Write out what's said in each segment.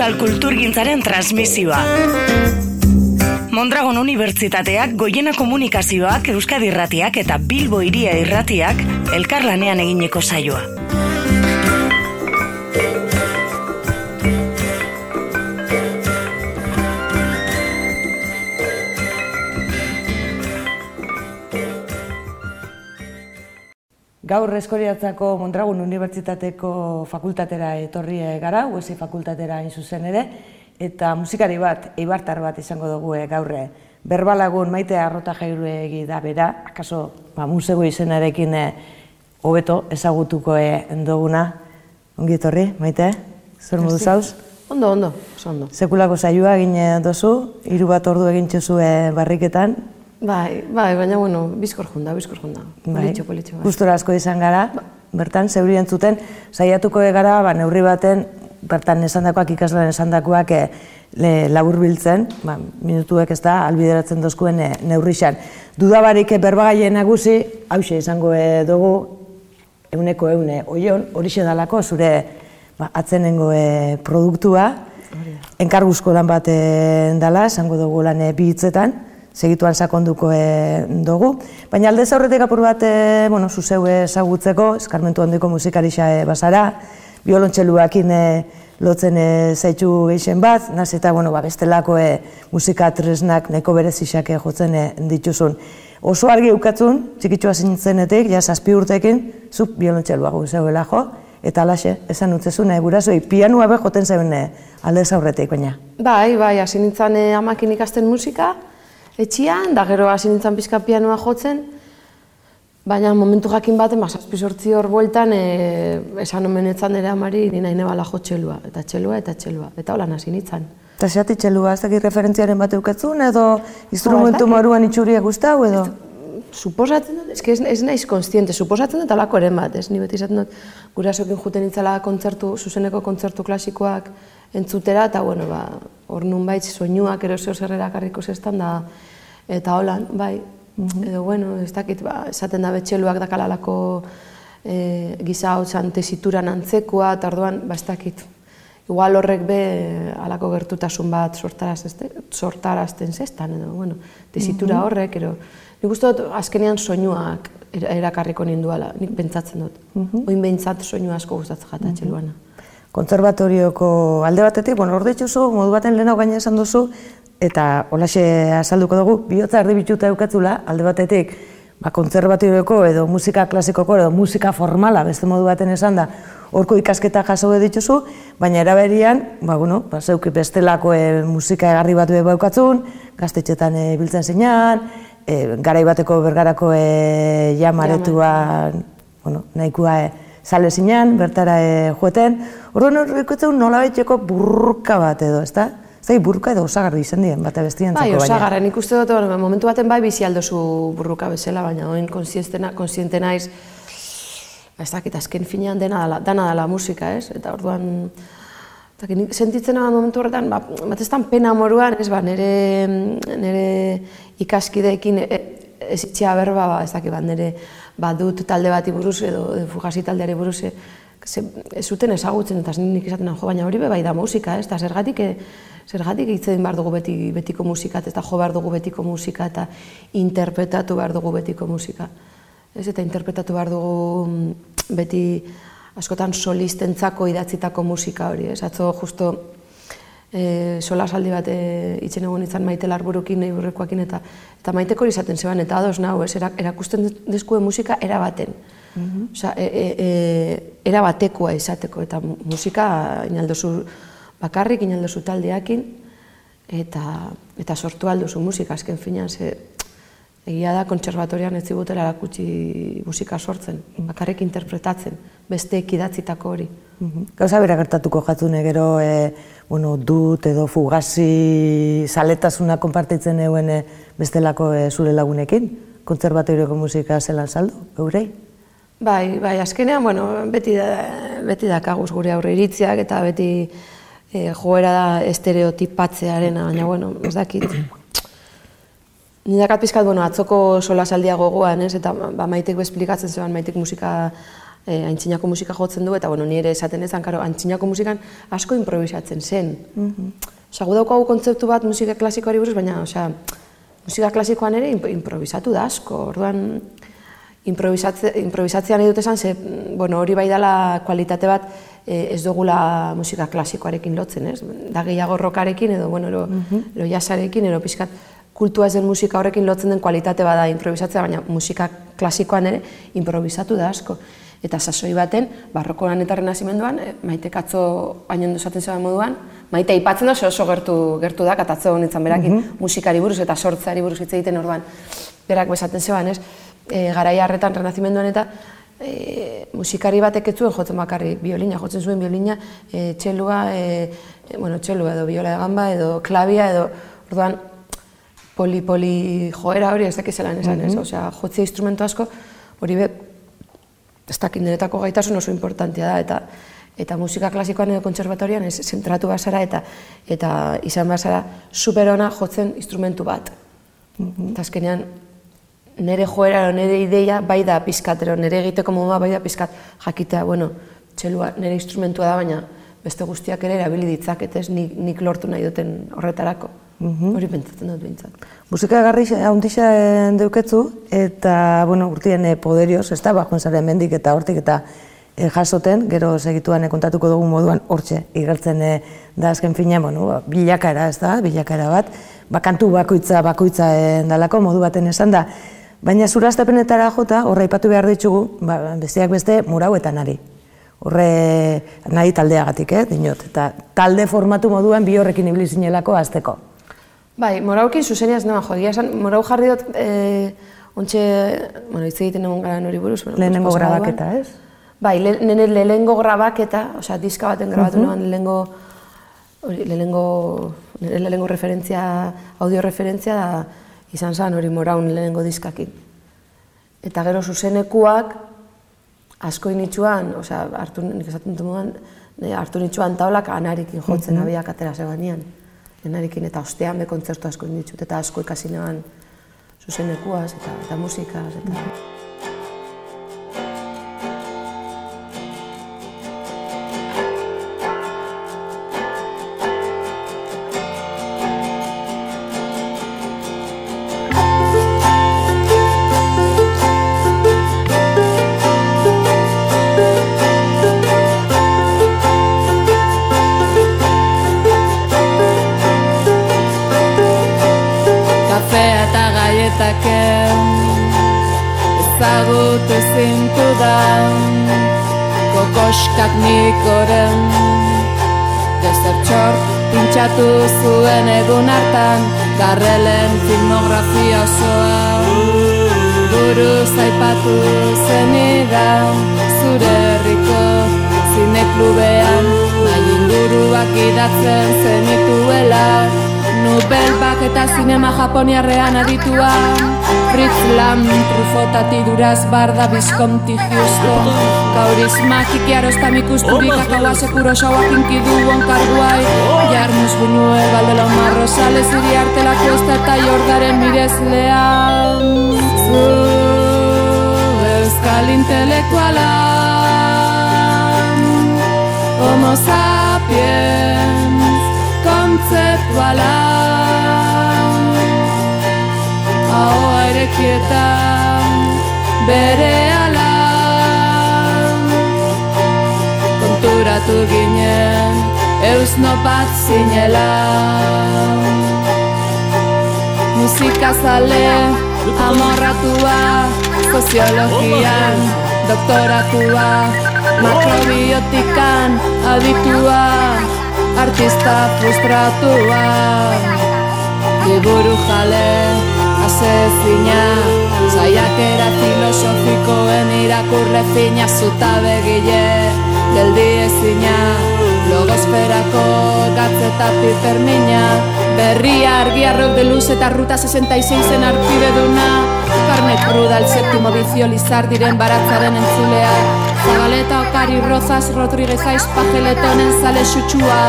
Euskal Kulturgintzaren transmisioa. Mondragon Unibertsitateak, Goiena Komunikazioak, Euskadi Irratiak eta Bilbo Iria Irratiak elkarlanean egineko saioa. Gaur Eskoriatzako Mondragon Unibertsitateko fakultatera etorri gara, UESI fakultatera hain zuzen ere, eta musikari bat, eibartar bat izango dugu e, gaurre. Berbalagun maite arrota jairu da bera, akaso ba, musego izenarekin e, hobeto ezagutuko e, duguna. Ongi etorri, maite, zer modu zauz? Ondo, ondo, ondo. Sekulako saioa egin dozu, hiru bat ordu egin txozu barriketan, Bai, bai, baina, bueno, bizkor junda, bizkor junda. Bai. Politxo, politxo, bai. Gustora asko izan gara, ba. bertan, zeuri entzuten, saiatuko gara, ba, neurri baten, bertan esandakoak, ikaslan esandakoak e, labur biltzen, ba, minutuek ez da, albideratzen dozkuen e, neurri xan. Dudabarik berbagaien nagusi, hause izango e, dugu, euneko eune, oion, hori dalako zure ba, atzenengo e, produktua, enkarguzko lan bat e, dala, esango dugu lan e, bi hitzetan, segituan sakonduko e, dugu. Baina alde zaurretik apur bat, e, bueno, zuzeu ezagutzeko, eskarmentu handiko musikarixa e, basara, biolontxeluakin e, lotzen e, zaitxu geixen bat, naz eta bueno, ba, bestelako e, musika tresnak neko berezixak e, jotzen e, dituzun. Oso argi eukatzun, txikitsua zintzenetik, ja zazpi urtekin, zuk biolontxelua zeuela jo, eta alaxe, esan utzezun, e, gurasoi, pianua be joten zeuen e, alde zaurretik, baina. Bai, bai, hasi nintzen amakin ikasten musika, etxian, da gero hasi nintzen pizka pianoa jotzen, baina momentu jakin baten, mazazpi sortzi hor bueltan, e, esan omen etzan ere amari, nina ine bala jo txelua, eta txelua, eta txelua, eta hola hasi nintzen. Eta zeati txelua, ez dakit referentziaren bat eukatzun, edo instrumentu moruan itxuria guztau, edo? Suposatzen dut, ez, ez, ez naiz konstiente, suposatzen dut alako eren bat, ez, ni beti izaten dut, gure asokin juten nintzela kontzertu, zuzeneko kontzertu klasikoak entzutera, eta bueno, ba, hor nun baitz, soinuak ero zeo zerrera karriko zestan da, eta holan, bai, mhm. edo bueno, ez dakit, ba, esaten da betxeluak dakalalako e, giza hau tesituran antzekoa, eta orduan, ba, ez dakit, igual horrek be alako gertutasun bat sortarazten zestan, edo, bueno, tesitura mhm. horrek, ero, nik uste dut, azkenean soinuak erakarriko ninduala, nik pentsatzen dut. Mm Oin behintzat soinu asko gustatzen jata mm -hmm. Konservatorioko alde batetik, bueno, hor dituzu, modu baten lehenago gaina esan duzu, eta holaxe azalduko dugu, bihotza erdi bituta eukatzula, alde batetik, ba, kontzerbatorioko edo musika klasikoko edo musika formala, beste modu baten esan da, horko ikasketa jaso dituzu, baina eraberian, ba, bueno, ba, zeuki bestelako e, musika egarri batu eba eukatzun, gaztetxetan e, biltzen zeinan, e, garai bateko bergarako e, jamaretuan, bueno, nahikoa e, sale zinan, bertara e, joeten, orduan horreko nola betxeko burruka bat edo, ezta? Zai burruka edo osagarri izan dien, bate bestian bai, baina. Bai, osagarra, nik uste dut, momentu baten bai bizi aldozu burruka bezala, baina oin konsiente naiz, ba, ez dakit, azken finean dena dala, dana dala musika, ez? Eta orduan, eta sentitzen nagoen momentu horretan, ba, bat ez pena moruan, ez ba, nire, nire ikaskideekin e, ez itxea berba, ba, ez dakit, ba, nire ba, dut talde bati buruz edo fugasi taldeari buruz, ze, ez zuten ezagutzen, eta nik izaten jo, baina hori bai da musika, ez? Eta zergatik, e, zergatik egiten behar dugu beti, betiko musika, eta jo behar dugu betiko musika, eta interpretatu behar dugu betiko musika. Ez, eta interpretatu behar dugu mm, beti askotan solistentzako idatzitako musika hori, ez? Atzo justo e, sola saldi bat e, itzen egon izan maite larburukin, nahi eta, eta maiteko izaten zeban, eta ados nahu, ez? Erakusten dezkue musika erabaten. Mm -hmm. Osa, e, e, e, erabatekoa izateko, eta musika inaldozu bakarrik inaldozu taldeakin, eta, eta sortu alduzu musika, azken finean, ze, egia da, kontserbatorian ez zibutela erakutsi musika sortzen, bakarrik interpretatzen, beste ekidatzitako hori. Mhm. Gauza bera gertatuko jatzune gero, e, bueno, dut edo fugazi zaletasuna konpartitzen eguen e, bestelako e, zure lagunekin, kontserbatorioko musika zelan saldu, eurei? Bai, bai, azkenean, bueno, beti da, beti dakaguz gure aurre iritziak eta beti e, joera da estereotipatzearen, baina, bueno, ez dakit. Ni dakat pizkat, bueno, atzoko sola saldia gogoan, ez? Eta ba, maitek bezplikatzen zeban, maitek musika e, aintzinako musika jotzen du, eta bueno, nire esaten ezan, karo, aintzinako musikan asko improvisatzen zen. Mm Osa, gu daukagu kontzeptu bat musika klasikoari buruz, baina, osea, musika klasikoan ere improvisatu da asko, orduan, improvisatzea nahi dut esan, ze, bueno, hori bai dela kualitate bat e, ez dugula musika klasikoarekin lotzen, ez? Da gehiago rokarekin edo, bueno, ero, mm ero jasarekin, ero pixkat kultua ez den musika horrekin lotzen den kualitate bada improvisatzea, baina musika klasikoan ere improvisatu da asko. Eta sasoi baten, barroko lanetarren nazimenduan, e, maite katzo baino esaten zegoen moduan, maite aipatzen da oso gertu, gertu da, katatzo honetan berakin mhm. musikari buruz eta sortzari buruz hitz egiten orduan, berak besaten zegoen, ez? e, garai harretan renazimenduan eta e, musikari batek ez zuen jotzen bakarri biolina, jotzen zuen biolina, e, txelua, e, bueno, txelua edo biola de gamba edo klabia edo, orduan, poli-poli joera hori ez dakiz zelan esan, ez? Mhm. Osea, jotzea instrumento asko, hori be, ez dakit niretako gaitasun oso importantia da, eta eta musika klasikoan edo kontserbatorian ez zentratu bazara eta eta izan bazara superona jotzen instrumentu bat. Mm Eta azkenean, nire joera, nire ideia, bai da pizkatero, nire egiteko modua bai da pizkat jakitea, bueno, txelua nire instrumentua da, baina beste guztiak ere erabili ditzak, ez nik, nik lortu nahi duten horretarako. Mm Hori pentsatzen dut bintzat. Musika garri hauntixa deuketzu, eta, bueno, urtien eh, poderioz, ez da, bajoen zaren mendik eta hortik eta eh, jasoten, gero segituan eh, kontatuko dugu moduan hortxe, igertzen eh, da azken fina, bueno, ba, bilakara, ez da, bilakara bat, bakantu bakoitza, bakoitza eh, dalako, modu baten esan da, Baina zuraztapenetara jota, horra ipatu behar ditugu, ba, besteak beste, murau eta nari. Horre, nahi taldeagatik, eh, dinot. Eta talde formatu moduan bi horrekin ibili zinelako azteko. Bai, moraukin zuzenia ez nema jodia, esan, morau jarri dut, e, ontxe, bueno, hitz egiten egon gara nori buruz. Bueno, lehenengo grabaketa, ez? Bai, le, nene lehenengo grabaketa, osea, diska baten grabatu uh -huh. noan lehenengo, lehenengo, lehenengo referentzia, audio referentzia da, izan zen hori moraun lehenengo diskakin. Eta gero zuzenekuak asko initzuan, osea, hartu, nik esaten dut hartu nitzuan taulak anarikin jotzen mm -hmm. abiak atera zebanean. Anarikin eta ostean be kontzertu asko initzut eta asko ikasi neban zuzenekuaz eta, eta musikaz. Eta... japoniarrean aditua. Fritz Lam, Trufotati duraz barda bizkonti justo Kaurisma kiki arostam ikusturik akaua sekuro xauak inkidu onkarguai Jarmus bunue baldela marro sale ziri artelako ez eta jordaren mirez lehan Zu euskal intelektuala Homo sapiens kontzeptuala Ahoa erekietan bere ala. Konturatu ginen eus bat zinela. Musika zale amorratua Soziologian doktoratua Makrobiotikan aditua Artista frustratua. Liburu jale asezina Zaiakera filosofikoen irakurre fina Zuta begile geldi ezina. Logosferako gatzeta pipermina Berria argi arrok de luz eta ruta 66 en arpide duna Carne cruda el séptimo vicio lizardiren baratzaren entzulea. Zabaleta okari rozas Rodríguez aiz pajeletonen zale xutsua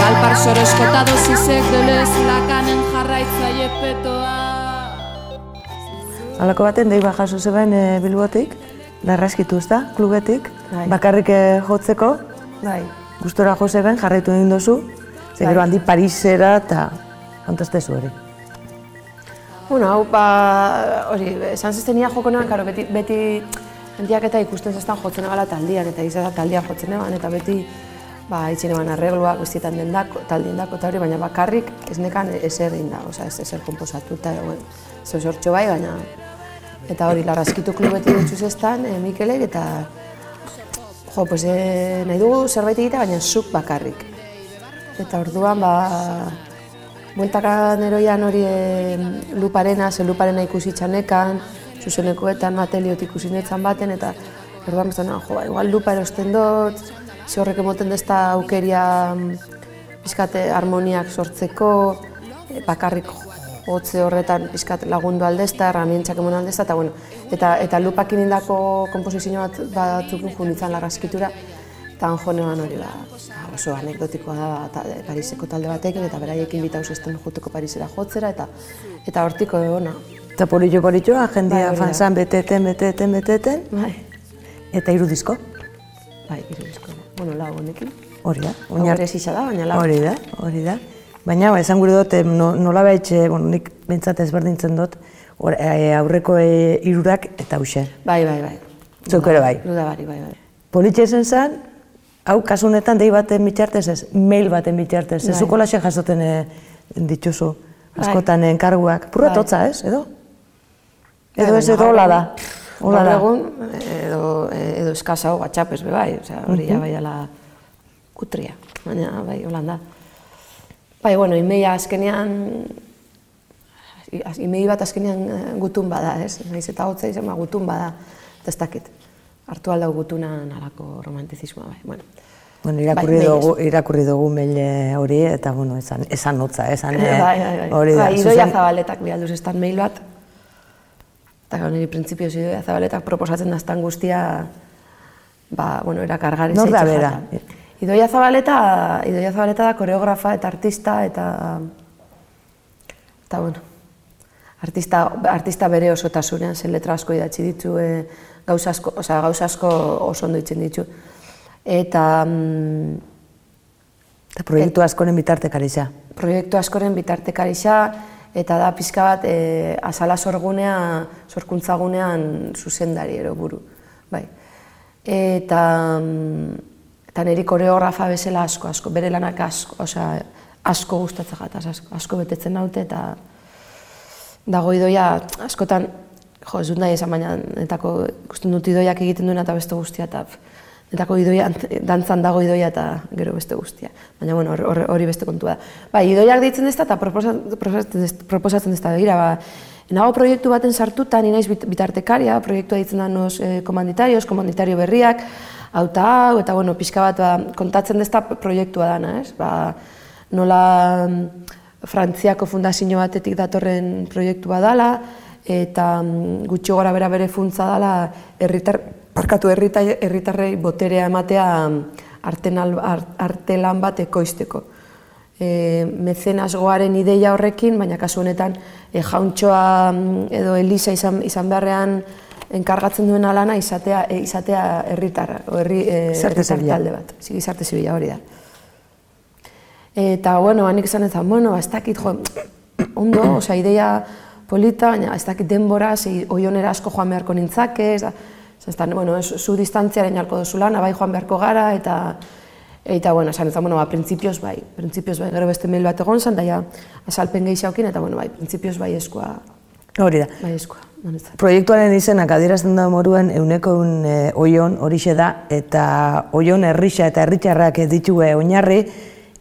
Galpar soreskotado zizek delez lakanen jarraitzaie petoa Halako baten deiba jaso zeben e, bilbotik, larraskitu, ez da, klubetik, Bai. bakarrik eh, jotzeko, Bai. gustora jo zeben, jarraitu egin dozu, ze Bai. gero handi Parisera eta kontastezu hori. Bueno, hau, ba, hori, esan joko nahan, karo, beti, beti handiak eta ikusten zestan jotzen egala taldian, eta izan da taldian jotzen eban, eta beti, ba, itxin eban arregloak, guztietan dendako, taldien dako, eta hori, baina bakarrik ez nekan ezer egin da, oza, ez ezer komposatu, eta, bueno, zeu sortxo bai, baina, eta hori, larraskitu klubetik ditzu zestan, e, Mikelek, eta, jo, pues, e, nahi dugu zerbait egitea, baina zuk bakarrik. Eta orduan, ba, bueltakan eroian hori e, luparena, ze luparena ikusi txanekan, zuzenekoetan ateliot ikusi netzan baten, eta orduan bezan, jo, ba, igual lupa erosten dut, ze horrek emoten dezta aukeria pizkate harmoniak sortzeko, e, bakarrik hotze horretan pizkat lagundu aldezta, herramientzak emon aldezta, eta bueno, eta, eta lupakin indako komposizio bat batzuk jo nintzen larraskitura, eta han joan hori ba, oso anekdotikoa da ta, Pariseko talde batekin, eta beraiekin bitauz esten juteko Parisera jotzera, eta eta hortiko ona. Eta politxo politxo, agendia Bai, hori da. fanzan beteten, beteten, beteten, Bai, eta hiru disko, bai, hiru disko. Bueno, lau honekin. hori da. Oinar- da, baina lau. Hori da, hori da. Baina, ba, esan gure dut, no, nola baitxe, bueno, nik bintzat ezberdintzen dut, or, e, aurreko e, irurak eta hause. Bai, bai, bai. Zuk ere bai. Ludabari, bai, bai. Politxe zen zen, hau kasu honetan dei baten bitxartez ez, mail baten bitxartez, ez Bai. zuko laxe jasoten e, dituzu, Bai. askotan enkarguak. Purra Bai. totza, ez, edo? Bai, Edo ez edo hola da. Hola da. egun, edo, edo eskasa hau batxapez be bai, osea, hori ja bai ala kutria, baina bai, holan da. Bai, bueno, imeia azkenean, imei bat azkenean eh, gutun bada, ez? Naiz eta hotza izan, ba, gutun bada, eta ez dakit. Hartu aldau gutuna nalako romantizismoa, bai, bueno. Bueno, irakurri Bai, dugu, irakurri dugu mail eh, hori, eta bueno, esan, esan hotza, esan eh, bai, bai, bai. hori da. Bai, Idoia zuzen- Zabaletak bihalduz estan mail bat. Eta niri printzipioz Idoia Zabaletak proposatzen daztan guztia, ba, bueno, erakargari Nor da zaitxe bera? jata. Idoia Zabaleta, Idoia Zabaleta da koreografa eta artista eta eta bueno, artista, artista bere osotasunean, zen letra asko idatzi ditu, e, gauza asko, osea, gauza asko oso ondo ditzen ditu. Eta mm, Eta proiektu askoren bitartekarisa. proiektu askoren bitartekarisa eta da pizka bat e, azala sorgunea, sorkuntzagunean zuzendari ero buru. Bai. Eta, mm, eta niri koreografa bezala asko, asko, bere lanak asko, osea, asko gustatzen jataz, asko, asko betetzen naute eta dago idoia askotan, jo, ez dut nahi esan baina, netako ikusten dut idoiak egiten duena eta beste guztia eta netako idoia, dantzan dago idoia eta gero beste guztia. Baina, bueno, hor- hor- hori beste kontua da. Bai, idoiak deitzen dezta eta proposatzen, proposatzen proposatzen dezta begira, ba, nago proiektu baten sartuta, ni naiz bit- bitartekaria, proiektua ditzen da nos eh, komanditarios, komanditario berriak, hau eta hau, eta bueno, pixka bat ba, kontatzen dezta proiektua dana, ez? Ba, nola mm, Frantziako fundazio batetik datorren proiektua dala, eta mm, gutxi gora bera bere funtza dala herritar, parkatu herrita- herritarrei boterea ematea mm, artenal, ar- artelan bat ekoizteko. E, mecenasgoaren ideia horrekin, baina kasu honetan e, jauntxoa edo Elisa izan, izan beharrean enkargatzen duena lana izatea, e, izatea herritarra, o herri, e, talde bat, zi, gizarte zibila hori da. Eta, bueno, hanik esan ezan, bueno, ez dakit, jo, ondo, osea, ideia polita, baina ez dakit denbora, zei, oionera asko joan beharko nintzake, ez da, da, bueno, ez, zu distantziaren jalko duzu lana, bai joan beharko gara, eta, eta, bueno, esan ezan, bueno, ba, printzipioz bai, printzipioz bai, gero beste mail bat egon zen, da ja, azalpen gehixaukin, eta, bueno, bai, printzipioz bai eskua, Hori da. bai eskua. Proiektuaren izenak adierazten da moruen euneko eun e, oion horixe da, eta oion herrixa eta herritxarrak ditue oinarri,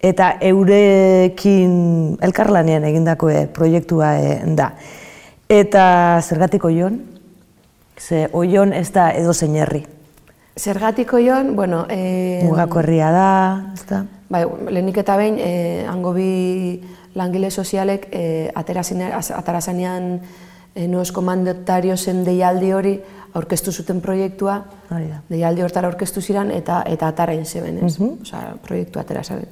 eta eurekin elkarlanean egindako e, proiektua e, da. Eta zergatik oion? Ze oion ez da edo zein herri. Zergatik oion, bueno, e, Mugako herria da, ez da? Bai, lehenik eta behin, eh, hango bi langile sozialek eh, aterazine- az- atarazanean eh, noes komandotariozen deialdi hori aurkeztu zuten proiektua, Hori da. deialdi hortara aurkeztu ziren eta eta atarain zeben, ez? Osea, proiektu atera zeben.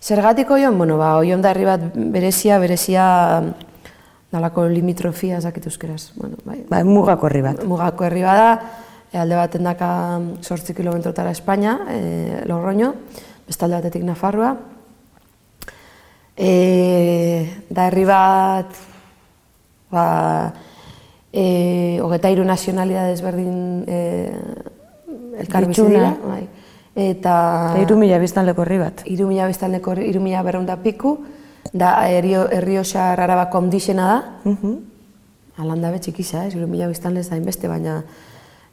Zergatik oion, bueno, ba, oion da herri bat berezia, berezia dalako limitrofia, ez dakit euskeraz. Bueno, bai, Ba, mugako herri bat. mugako herri bada, e, alde baten daka sortzi kilometrotara Espainia, e, Logroño, bestalde batetik Nafarroa. E, da herri bat, ba, e, hogeta iru nazionalidad ezberdin e, elkar bizi Bitxuna. dira, bai. Eta... Eta hiru mila biztanleko herri bat. Iru mila biztanleko, iru mila berreunda piku, da Herrio, Herrioxa Arabako ondixena da, Mhm. Alanda be txikisa, ez, iru mila biztanlez da inbeste, baina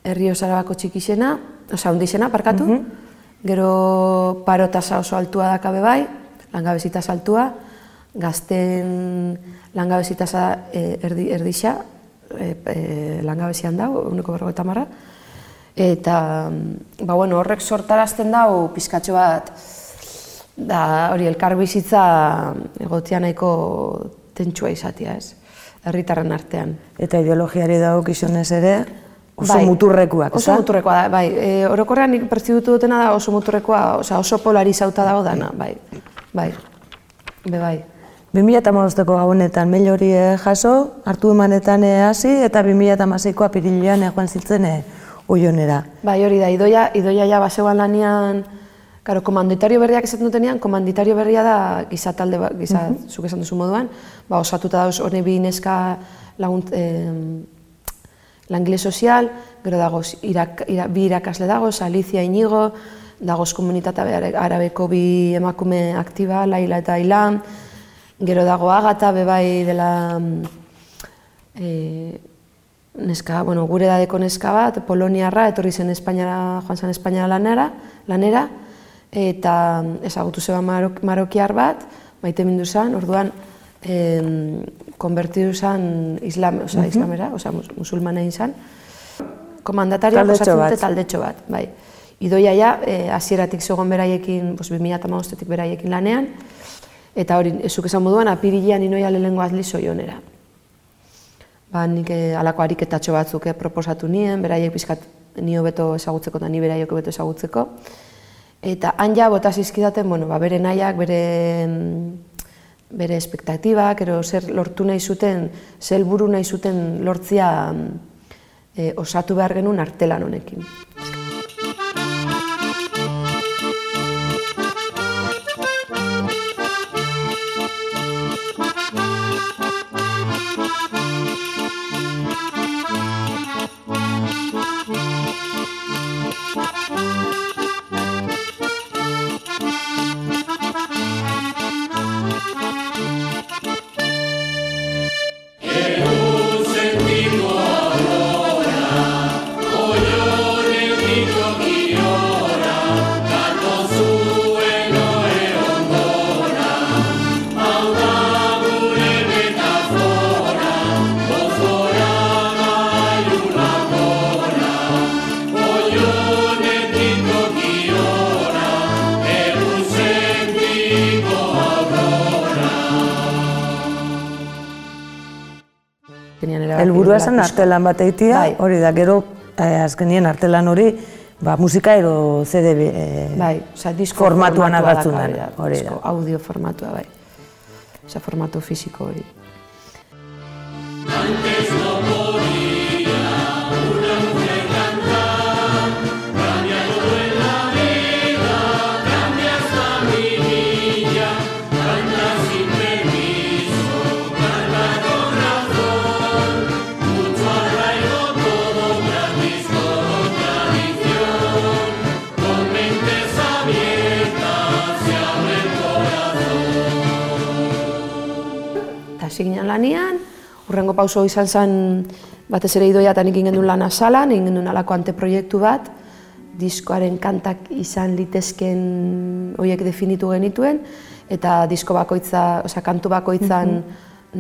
Herrioxa Arabako txikisena, osea, ondixena, parkatu, gero paro tasa oso altua dakabe bai, langabezi tasa altua, gazten langabezi tasa e, erdi, erdixa, e, e, langabezian dago, uneko berrogeita marra, eta, ba, bueno, horrek sortarazten dau pizkatxo bat, da hori elkar bizitza egotia nahiko tentsua izatea, ez? Herritarren artean. Eta ideologiari dago gizonez ere, oso Bai, muturrekuak, Oso ezta? muturrekoa da, bai. E, orokorrean nik pertzibutu dutena da oso muturrekoa, osea oso polarizauta dago dana, bai. Bai. Be bai. 2008ko gabonetan mail hori eh, jaso, hartu emanetan eh, hasi eta 2016ko apirilean joan ziltzen eh, oionera. Bai, hori da, idoia, idoia ja basegoan lanian, Karo, komanditario berriak esaten dutenean, komanditario berria da giza talde, giza, zuk esan duzu moduan, ba, osatuta dauz hone bi neska lagunt, eh, langile sozial, gero dagoz irak, ira- bi irakasle dagoz, Alicia Inigo, dagoz komunitatea ara- arabeko bi emakume aktiba, Laila eta Ilan, gero dago Agata, bebai dela mm, eh, neska, bueno, gure dadeko neska bat, Poloniarra, etorri zen Espainiara, joan zen Espainiara lanera, lanera, eta ezagutu zeba marok, marokiar bat, maite mindu zen, orduan, em, konbertidu zen islam, osea, islamera, osea, mus, musulmana zen. Komandatarioak Taldetxo osatzen dute taldetxo bat, bai. Idoia ja, eh, hasieratik zegoen beraiekin, pues, 2008tik beraiekin lanean, eta hori, ezuk esan moduan, apirilean inoia lehenengo azliz oionera. Ba, nik eh, halako ariketatxo batzuk eh, proposatu nien, beraiek pizkat ni hobeto ezagutzeko eta ni beraiek hobeto ezagutzeko. Eta han ja bota zizkidaten, bueno, ba, bere nahiak, bere mm, bere espektatibak, ero zer lortu nahi zuten, zer helburu nahi zuten lortzia mm, eh, osatu behar genuen artelan honekin. Helburua dutela zen pixka. artelan bat eitia, Bai. hori da, gero eh, azkenien artelan hori, ba, musika edo CD eh, Bai, osea, disko formatuan agertzen daka, dena, hori da. audio formatua, bai. Osea, formato fisiko hori. Lanian, urrengo pauso izan zen batez ere idoia eta nik ingen duen lana salan, egin duen alako anteproiektu bat, diskoaren kantak izan litezken horiek definitu genituen, eta disko bakoitza, osea, kantu bakoitzan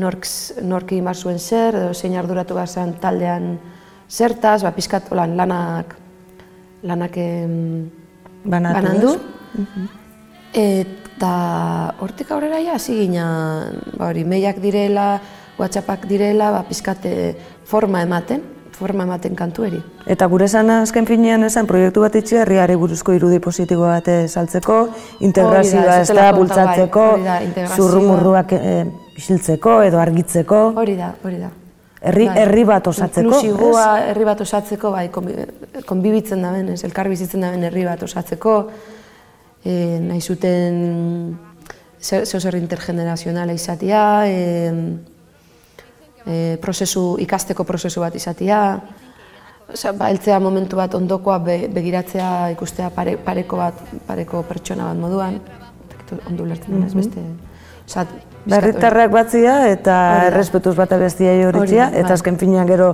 nork, nork egin behar zuen zer, edo zein arduratu behar zen taldean zertaz, ba, pizkat holan lanak, lanak em, Banatu, banandu. ez? Eta hortik aurrera ja hasi ginen, ba hori, mailak direla, whatsappak direla, ba pizkat eh, forma ematen, forma ematen kantueri. Eta gure sana azken finean esan proiektu bat itxi herriari buruzko irudi positibo bat eh, saltzeko, integrazioa da, ez da bai, bultzatzeko, da, zurrumurruak eh, isiltzeko edo argitzeko. Hori da, hori da. Herri, Bai. herri bat osatzeko, Inklusiboa herri bat osatzeko, bai, konbi- konbibitzen da ez, elkar bizitzen da herri bat osatzeko, e, nahi zuten zer zer intergenerazionala izatea, e, e, prozesu, ikasteko prozesu bat izatea, Osea, ba, heltzea momentu bat ondokoa be, begiratzea ikustea pare, pareko bat, pareko pertsona bat moduan, ondo ulertzen denez beste. Osea, Berritarrak batzia eta errespetuz bata bestia horitzia, Hori da, eta bai. azken finean gero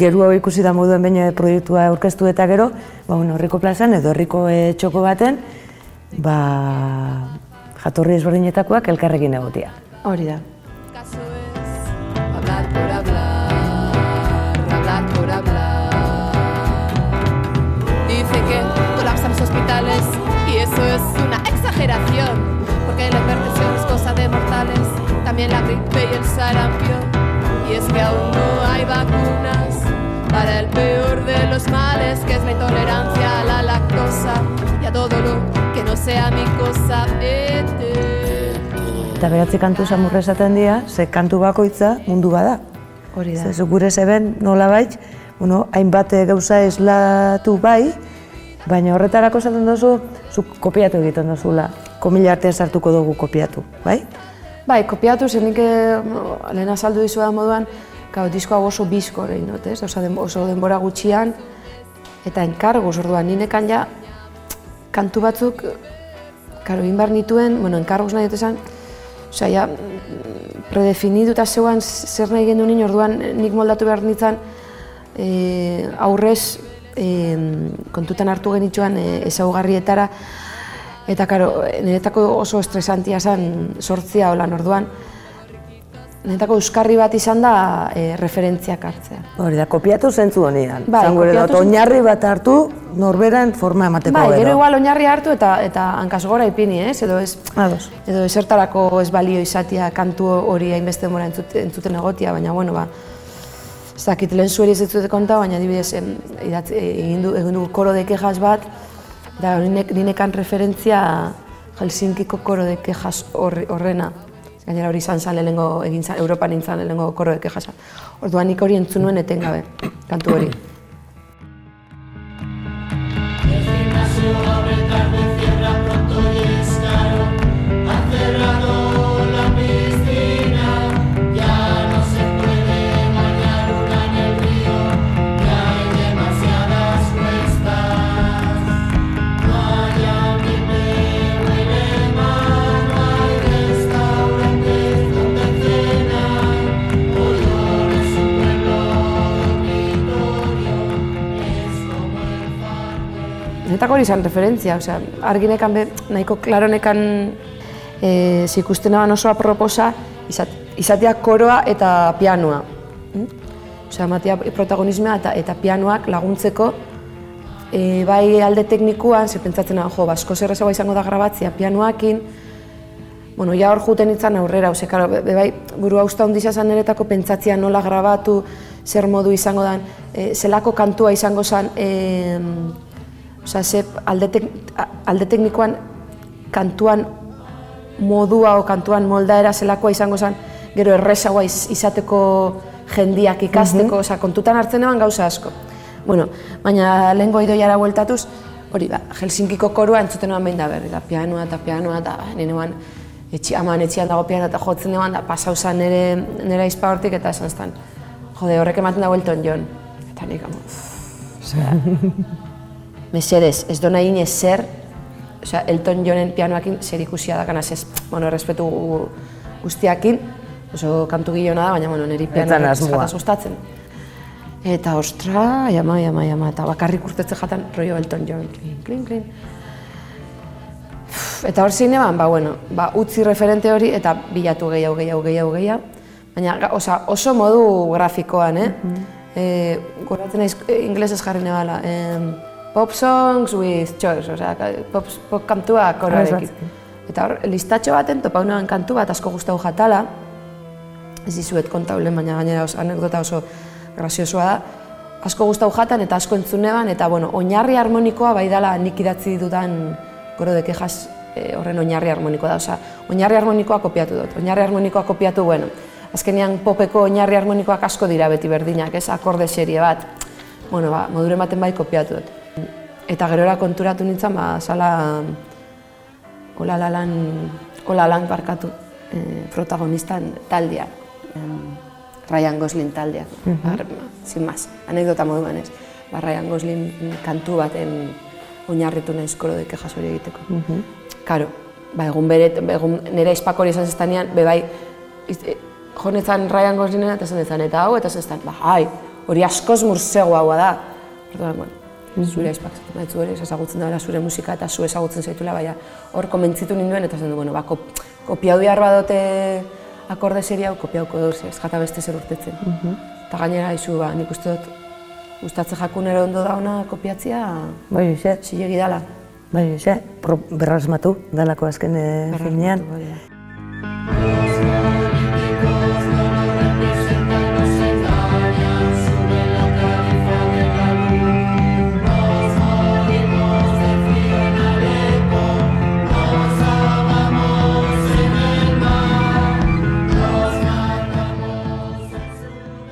geru hau ikusi da moduen baino proiektua aurkeztu eta gero, ba, bueno, herriko plazan edo herriko eh, txoko baten, ba, jatorri ezberdinetakoak elkarrekin egotia. Hori da. caso es hablar por hablar, hablar por hablar. Dice que colapsan los hospitales y eso es una exageración, porque la hipertensión es cosa de mortales, también la gripe y el sarampión. Y es que aún no hay vacunas para el peor de los males, que es la intolerancia a la lactosa y a todo lo sea mi cosa. Vete. Eta beratzi kantu samurra esaten dira, ze kantu bakoitza mundu bada. Hori da. Ze gure zeben nolabait, bueno, hainbat gauza eslatu bai, baina horretarako esaten duzu, zu kopiatu egiten duzula. Komila artean sartuko dugu kopiatu, bai? Bai, kopiatu zen nik eh, lehen azaldu dizu da moduan, gau, disko hau oso bizko egin dut, ez? Oso, den, oso denbora gutxian, eta enkarguz, orduan, ninekan ja, kantu batzuk, karo, egin behar nituen, bueno, enkarguz nahi dut esan, osea, ja, predefinituta zeuan zer nahi gendu nien, orduan nik moldatu behar nintzen, e, aurrez e, kontutan hartu genitxuan e, ezaugarrietara, eta karo, niretako oso estresantia zen sortzia holan orduan, niretako euskarri bat izan da e, referentziak hartzea. Hori da, kopiatu zentzu honean. Bai, kopiatu oinarri bat hartu, norberan forma emateko Bai, gero. igual oinarri hartu eta eta hankaz gora ipini, ez? Edo ez, Ados. edo esertarako ez balio izatea kantu hori hainbeste denbora entzut, entzuten egotia, baina bueno, ba, ez dakit lehen zueri ez dut konta, baina adibidez e, egin, du, egin du koro de quejas bat, da ninek, ninekan referentzia Helsinkiko koro de horri- horrena. Gainera hori izan zen lehenengo, egin zan, Europan nintzen lehenengo koro de quejas. Orduan nik hori entzun nuen etengabe, kantu hori. Netako hori izan referentzia, osea, arginekan be, nahiko klaronekan e, zikusten eban oso aproposa izat, izatea koroa eta pianoa. Mm? Osea, ematea protagonismoa eta, eta pianoak laguntzeko e, bai alde teknikuan, ze pentsatzen jo, basko zerrezagoa izango da grabatzea pianoakin, bueno, ja hor juten itzan aurrera, ose, karo, be, bai, buru hausta ondisa zan niretako pentsatzea nola grabatu, zer modu izango dan, e, zelako kantua izango zen, e, osea, ze alde, tek, alde teknikoan kantuan modua o kantuan moldaera zelakoa izango zen, gero errezagoa iz, izateko jendiak ikasteko, osea, kontutan hartzen eban gauza asko. Bueno, baina lehengo idoiara bueltatuz, hori ba, Helsinkiko korua entzuten eban behin da berri, da pianoa eta pianoa eta nire eban, etxi, aman etxian dago pianoa eta jotzen eban da pasau zen nire, nire aizpa hortik eta esan zan, jode, horrek ematen da Elton John. Eta nik, amo, mesedez, ez dona egin zer, osea, Elton Johnen pianoakin zer ikusia da kanaz ez, bueno, respetu gu- guztiakin, oso kantu gilona da, baina, bueno, niri Etzan pianoak asmoa. jataz gustatzen. Eta ostra, jama, jama, jama, eta bakarrik urtetze jatan rollo Elton John, klin, klin, klin. Eta hor zein eban, ba, bueno, ba, utzi referente hori eta bilatu gehiago, gehiago, gehiago, gehiago. Baina, osea, oso modu grafikoan, eh? eh goratzen naiz eh, ingelesez jarri nebala. Eh, pop songs with choice, osea, ka- pop, pop kantua koroarekin. Eta hor, listatxo baten topau neban kantu bat asko gustau jatala, ez dizuet kontaulen, baina gainera oso, anekdota oso graziosoa da. Asko gustau jatan eta asko entzuneban, eta bueno, oinarri harmonikoa bai dala nik idatzi dudan goro de quejas eh, horren oinarri harmonikoa da. Osea, oinarri harmonikoa kopiatu dut. Oinarri harmonikoa kopiatu, bueno, azkenean popeko oinarri harmonikoak asko dira beti berdinak, ez, akorde serie bat. Bueno, ba, modure ematen bai kopiatu dut. Eta gerora konturatu nintzen, ba, zala olalalan, olalan barkatu e, protagonistan taldea. Em, Ryan Gosling taldea, Ar- sin más, anekdota moduan ez. Ba, Ryan Gosling kantu baten oinarritu naiz koro de kejas hori egiteko. Karo, ba, egun bere, egun nire izpak hori esan zestanean, be bai, iz- e, jo nezan Ryan Goslingena eta nezan, eta hau, eta nezan, ba, ai, hori askoz mursego haua da. Orduan, bueno, zure izpak zaten baitzu hori, ezagutzen dela zure musika eta zu ezagutzen zaitula, baina hor komentzitu ninduen, eta esan du, bueno, ba, kop, kopiau behar badote akorde seri hau, kopiauko duz, ez jata beste zer urtetzen. Eta gainera, izu, ba, nik uste dut, gustatzen jakunero ondo dauna kopiatzia, Bai, xe, zilegi dala. bai, xe, berrasmatu dalako azken e, finean. Hori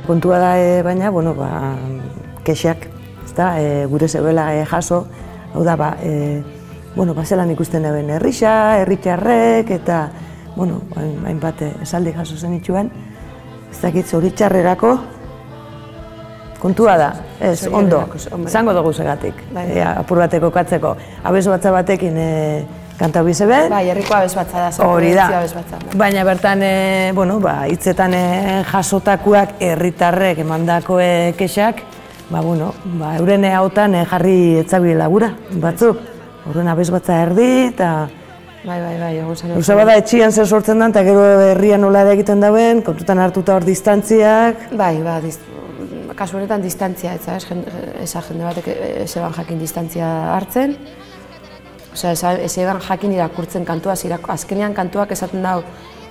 Kontua da, e, baina, bueno, ba, kexak, ezta, e, gure zeuela e, jaso, hau da, ba, e, bueno, ba, zelan ikusten eben herrisa, herritxarrek, eta, bueno, hain- hainbat esaldi jaso zen itxuan, ez dakit zoritxarrerako, kontua da, ez, ondo, Zorionerako, hombre. zango dugu zegatik, Bai. e, apur bateko katzeko, abez batza batekin e, kanta bizeben, Bai, herriko abesbatza da, Hori da. Abesbatza. bai. Baina bertan, e, bueno, ba, hitzetan e, jasotakuak herritarrek emandako e, kexak, ba, bueno, ba, euren hautan e, jarri etzabilela gura, batzuk. Horren abez batza erdi, eta Bai, bai, bai, egon zen. Gauza bada etxian zer sortzen da, eta gero herrian nola egiten dauen, kontutan hartuta hor distantziak, Bai, ba, diz, kasu honetan distantzia, ez, ez, jende, batek ez jakin distantzia hartzen. Osea, ez eban jakin irakurtzen kantua, irako, azkenean kantuak esaten dau,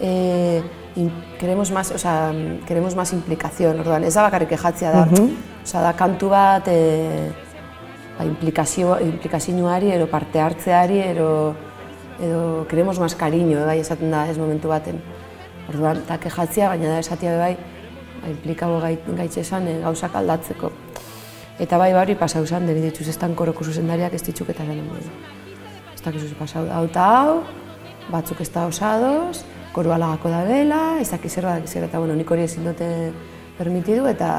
e, in, queremos más, osea, queremos más implicación, orduan, ez da bakarrik ejatzia da. Osea, da kantu bat, e, ba, implikazio, implikazioari, ero parte hartzeari, ero, edo queremos más cariño, bai, esaten da ez momentu baten. Orduan, eta kejatzia, baina da esatia bai, ba, implikago gai, gaitxe esan e, gauzak aldatzeko. Eta bai, bari pasau zan, deri dituz estan koroko zuzendariak ez ditzuk eta Ez dakizu ze pasau hau eta hau, batzuk ez da osados, koru alagako da bela, ez dakiz zer badak zer, eta bueno, nik hori ezin dute permitidu, eta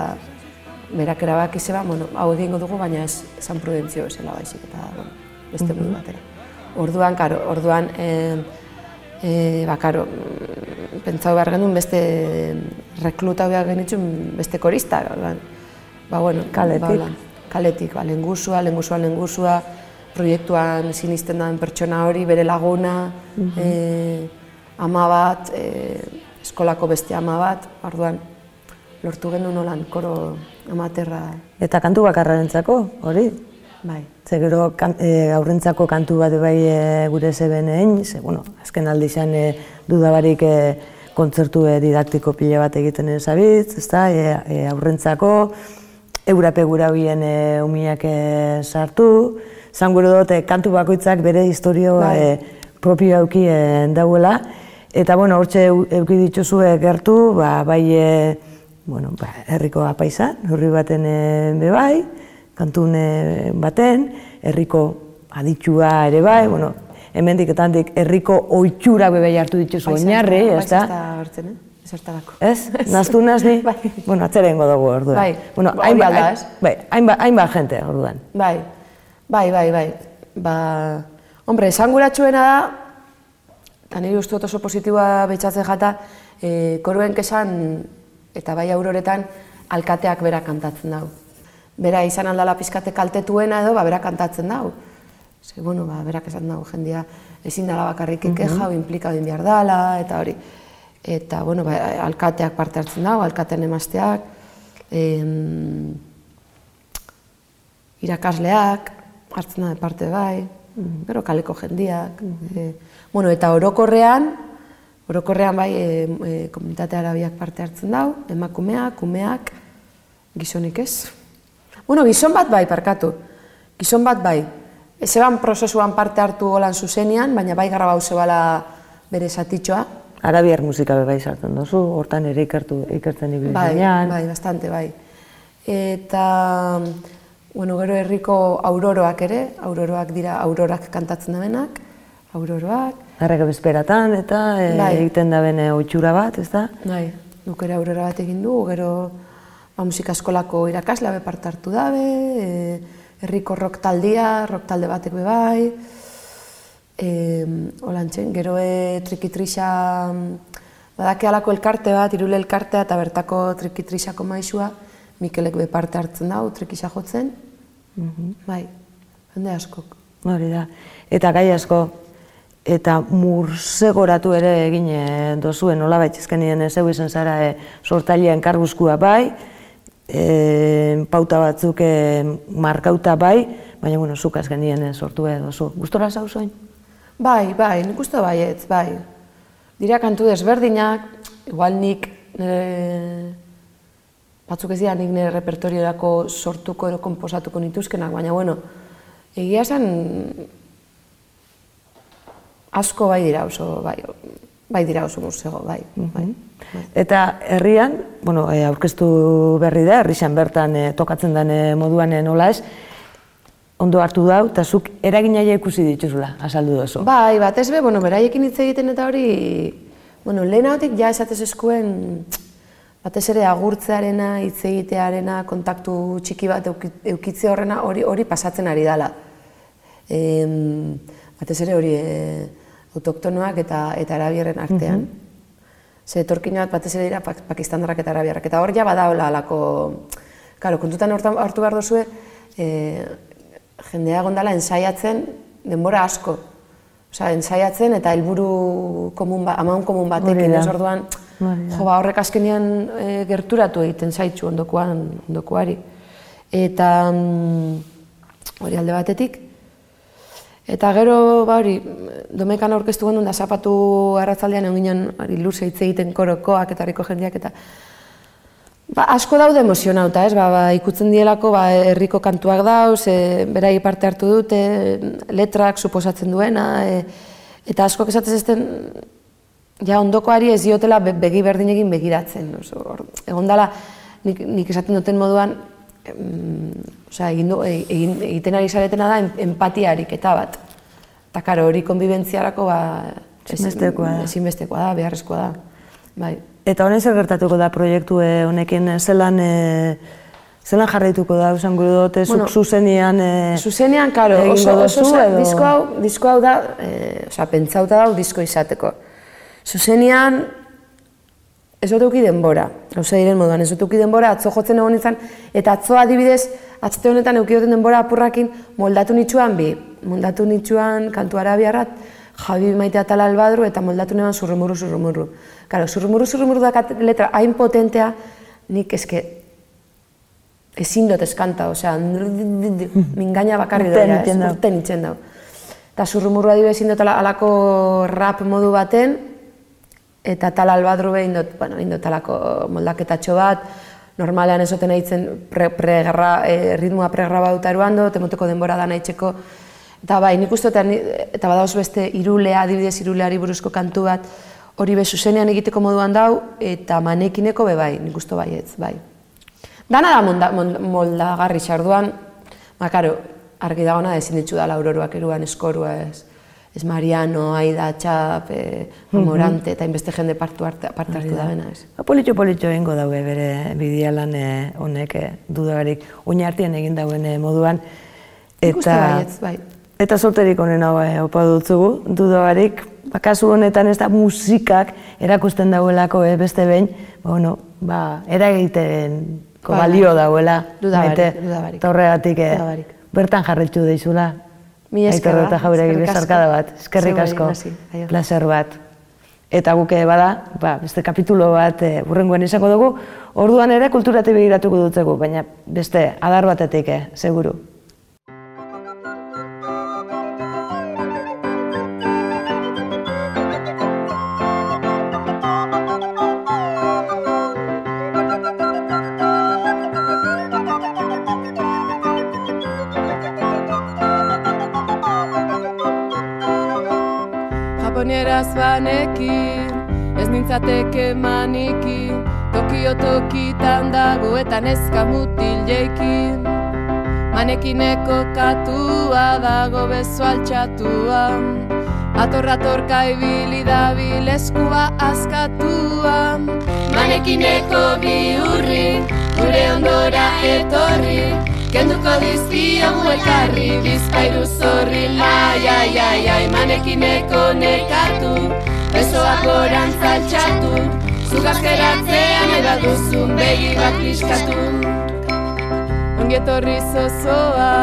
berak erabaki zeba, bueno, hau egingo dugu, baina ez San Prudentzio esela baizik, eta bueno, beste modu batera. Orduan, karo, orduan, e, e, ba, karo, mm, pentsau behar genuen beste rekluta behar genitzun beste korista, orduan, ba, bueno, Kaletik. Ba, kaletik, ba, lengusua, lengusua, lengusua, proiektuan sinisten den pertsona hori, bere laguna, e, ama bat, e, eskolako beste ama bat, orduan, lortu genuen holan, koro amaterra, eta kantu bakarrarentzako, hori. bai. Ze gero kan, e, aurrentzako kantu bat bai e, gure zeben egin, ze, bueno, azken aldi izan e, dudabarik e, kontzertu didaktiko pila bat egiten ezabitz, ezta, e, e, aurrentzako, eurape gura bien e, umiak e, sartu, zan gure dut, e, kantu bakoitzak bere historio Bai. e, propio auki e, dauela, eta bueno, hortxe eu- euki dituzue gertu, ba, bai e, bueno, ba, herriko apaisa, herri baten e, be bai, kantun e, baten, herriko aditxua ere bai, bueno, hemendik eta handik herriko oitxura be bai hartu dituzu oinarri, Bai, ez da? hartzen, eh? Ezertarako. Ez? Naztu nazni? Bai. Bueno, atzerengo dugu orduan. Bai. Bueno, Ba, hainbat, alda, ez? bai, hainbat, hainbat jente orduan. Bai, bai, bai, bai. Ba, hombre, esanguratsuena da, eta niri uste oso positiboa betxatzen jata, e, koruen kesan eta bai auroretan alkateak bera kantatzen dau. Bera izan aldala pizkate kaltetuena edo, ba, bera kantatzen dau. Ze, bueno, ba, berak esan dau, jendia ezin dala bakarrik mm implika din behar dala, eta hori. Eta, bueno, ba, alkateak parte hartzen dau, alkatean emazteak, em, irakasleak, hartzen da parte bai, gero kaleko jendiak. e, bueno, eta orokorrean, orokorrean bai, e, e, komunitate arabiak parte hartzen dau, emakumeak, umeak, gizonik ez. Bueno, gizon bat bai, parkatu. Gizon bat bai. Zeban prozesuan parte hartu golan zuzenian, baina bai garra bau zebala bere zatitxoa, arabiar musika bai sartzen duzu, hortan ere ikertu, ikertzen ibili Bai, bai, bastante, bai. Eta, bueno, gero herriko auroroak ere, auroroak dira, aurorak kantatzen dabenak, auroroak, Arrega bezperatan eta e, Bai. egiten da bene oitxura bat, ez da? Bai, guk ere aurrera bat egin du, gero ba, musika eskolako irakasle be parte hartu dabe, e, herriko rock taldia, rock talde batek be bai, e, holantzen, gero e, trikitrisa, badake alako elkarte bat, irule elkartea eta bertako trikitrisako maisua, Mikelek be parte hartzen dau, trikisa jotzen, bai, jende askok. Hori da. Eta gai asko, eta mursegoratu ere egin eh, dozuen, nola baitizkenien zeu izan zara e, sortailean karbuzkua bai, e, pauta batzuk e, markauta bai, baina bueno, zuk azkenien e, sortu edo zu. Gustora zau zoin? Bai, bai, nik uste baietz, bai. Dira kantu desberdinak, igual nik nire batzuk ez dira nik nire repertoriorako sortuko edo komposatuko nituzkenak, baina bueno, egia esan asko bai dira oso, bai, bai dira oso musego, bai, bai. Eta herrian, bueno, e, aurkeztu berri da, herrixan bertan e, tokatzen den e, moduan e, nola ez, ondo hartu dau, eta zuk eraginaia ikusi dituzula, azaldu duzu. Bai, batez be, bueno, beraiekin hitz egiten eta hori, bueno, lehenagotik ja esatez eskuen, batez ere agurtzearena, hitz egitearena, kontaktu txiki bat euki- eukitze horrena, hori hori pasatzen ari dala. Em, batez ere hori e, autoktonoak eta eta arabierren artean. Ze etorkina bat batez ere dira pak- pakistandarrak eta arabiarrak. Eta hor ja badaola alako, Claro, kontutan hortan hartu behar duzue, e, jendea gondala ensaiatzen denbora asko. Osea, ensaiatzen eta helburu komun ba, amaun komun batekin, ez orduan. Jo, ba, horrek azkenean e, gerturatu egiten zaitzu ondokoan, ondokoari. Eta mm, hori alde batetik. Eta gero, ba hori, domekan aurkeztu genuen da zapatu arratzaldean egon ginen hori luze hitz egiten korokoak eta herriko jendeak eta Ba, asko daude emozionauta, ez? Ba, ba, ikutzen dielako ba, herriko kantuak dauz, e, berai parte hartu dute, letrak suposatzen duena, e, eta asko esatez ezten, ja ondokoari ez diotela be- begi berdinekin begiratzen. Oso, hor, egon dela, nik, nik esaten duten moduan, em, osea, egin e- egin, egiten ari zaretena da em- empatiarik eta bat. Eta karo, hori konbibentziarako ba, ez- Ezinbestekoa da. ezinbestekoa da, beharrezkoa da. Bai. Eta honen zer gertatuko da proiektu e, honekin, e, zelan, e, zelan jarraituko da, esan gure zuk Bueno, zuzenean... E, Zuzenean, karo, oso, oso, oso edo- disko hau, disko hau da, e, osea, pentsauta dau disko izateko. Zuzenean, ez dut denbora, gauza diren moduan, ez dut denbora, atzo jotzen egon izan, eta atzo adibidez, atzte honetan eduki duten denbora apurrakin, moldatu nitsuan bi, moldatu nitsuan kantu arabiarrat, Javi Maite Atal Albadru eta moldatu neban zurrumuru zurrumuru. Karo, zurrumuru zurrumuru da letra hain potentea, nik eske ezin dut eskanta, osea, mingaina bakarri dau. urten itzen dau. Eta zurrumurua dio ezin dut ala- alako rap modu baten, eta tal albadru behin dut, bueno, egin dut alako moldaketatxo bat, normalean ez duten eitzen pre, pregarra, e, ritmoa pregrabatuta eruan dut, emoteko denbora da nahitzeko, eta bai, nik uste eta, badauz beste irulea, adibidez iruleari buruzko kantu bat, hori be zuzenean egiteko moduan dau, eta manekineko be bai, nik uste baietz, bai. Dana da molda, molda, moldagarri xarduan, ba, karo, argi dagoena ezin ditzu dala auroroak eruan eskorua ez, ez Mariano, Aida, Txap, e, Morante, eta inbeste jende partu arte, parte hartu da bena ez. Ba, politxo politxo egingo daude bere bidialan e, honek e, dudarik, oinartien egin dauen moduan. Nik uste baietz, bai. Eta sorterik honen hau e, opa dutzugu, dudarik, ba, kasu honetan ez da musikak erakusten dauelako e, beste behin, ba, bueno, ba, eragiten Bai, balio bai. dauela. Dudabarik, dudabarik. Eta horregatik, e, bertan jarretxu deizula. Mila esker, Aitor eta jauregi bezarkada bat, eskerrik asko, placer bat. Eta guke bada, ba, beste kapitulo bat e, urrengoan izango dugu, orduan ere kulturate begiratuko dutzegu, baina beste adar batetik, eh, seguru. Banekin Ez nintzateke maniki Tokio tokitan dago eta neska mutil jeiki Manekineko katua dago bezo altxatua. Atorra torka ibili dabil eskua askatua. Manekineko biurri gure ondora etorri. Kenduko dizkio muekarri bizkairu zorri. Ai, ai, ai, ai, manekineko nekatu Besoak goran zaltxatu Zugazkeratzean eba duzun begi bat liskatu Ongietorri zozoa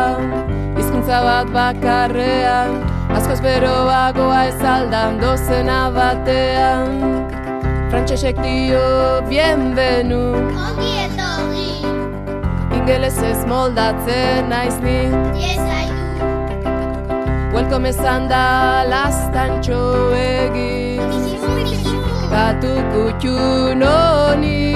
Hizkuntza bat bakarrean Askoz beroagoa ez aldan dozena batean. Frantsesek dio bienvenu Ongi etorri, Ingeles ez moldatzen naiz ni. Yes I do. Welcome esan da lastantxo egin Gatu kutxu noni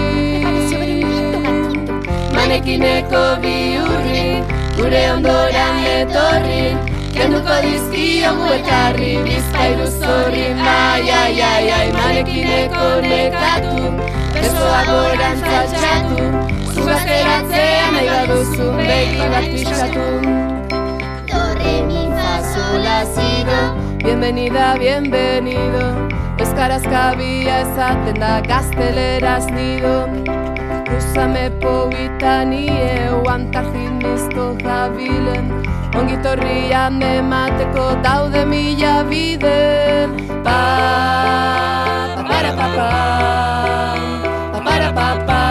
Manekineko biurri Gure ondoran etorri Kenduko dizkio muekarri Bizkairu zorri Ai, ai, ai, ai Manekineko nekatu Besoa goran zaltxatu Zugazteratzea nahi baduzu Begi bat pixkatu Do, re, mi, fa, sol, la, si, do. Bienvenida, bienvenido Euskarazka bia ezaten da gazteleraz nido. Cruzame poguita nie Uantartin nizko jabilen Ongitorrian emateko daude mila bide. Pa, pa, para, pa, pa Pa, para, pa, pa Pa,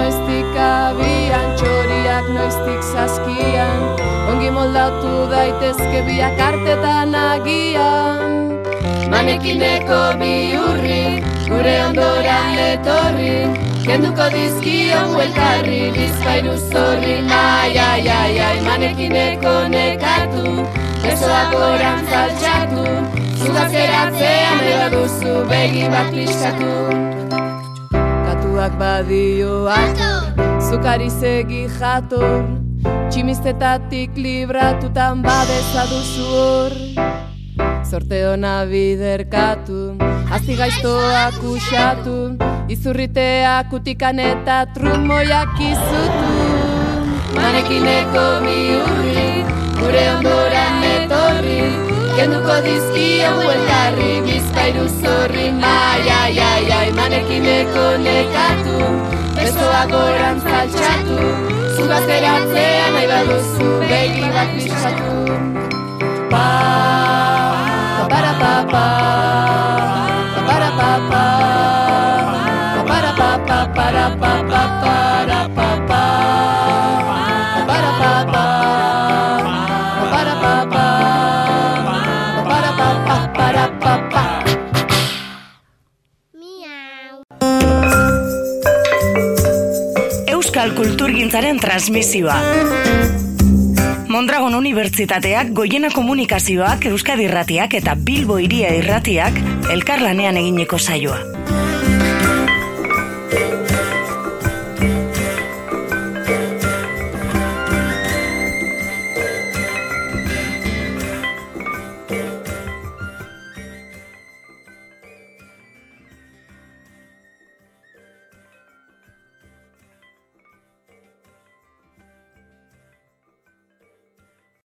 noiztik abian, txoriak noiztik zazkian Ongi moldatu daitezke biak artetan agian. Manekineko bihurri, gure ondoran etorri. Kenduko dizkio muelkarri, bizkairu zorri. Ai, ai, ai, ai, manekineko nekatu. Besoak goran zaltxatu Zugazkeratzean eba duzu begi bat liskatu Katuak badioak Zukari segi jator Tximiztetatik libratutan babesa duzu hor. Zorte ona biderkatu Azti gaiztoak usatu Izurriteak utikan eta trumoiak izutu. Manekineko bihurri Gure ondoran etorri Kenduko dizkio elkarri Bizkairu zorri Ai, ai, ai, ai Manekineko nekatu Besoa goran zaltxatu Zugazteratzean nahi baduzu Begi bat pixatu. Pa, pa, pa, pa Pa, Euskal Kulturgintzaren transmisioa. Mondragon Unibertsitateak, Goiena Komunikazioak, Euskadi Irratiak eta Bilbo Hiria Irratiak elkarlanean egineko saioa.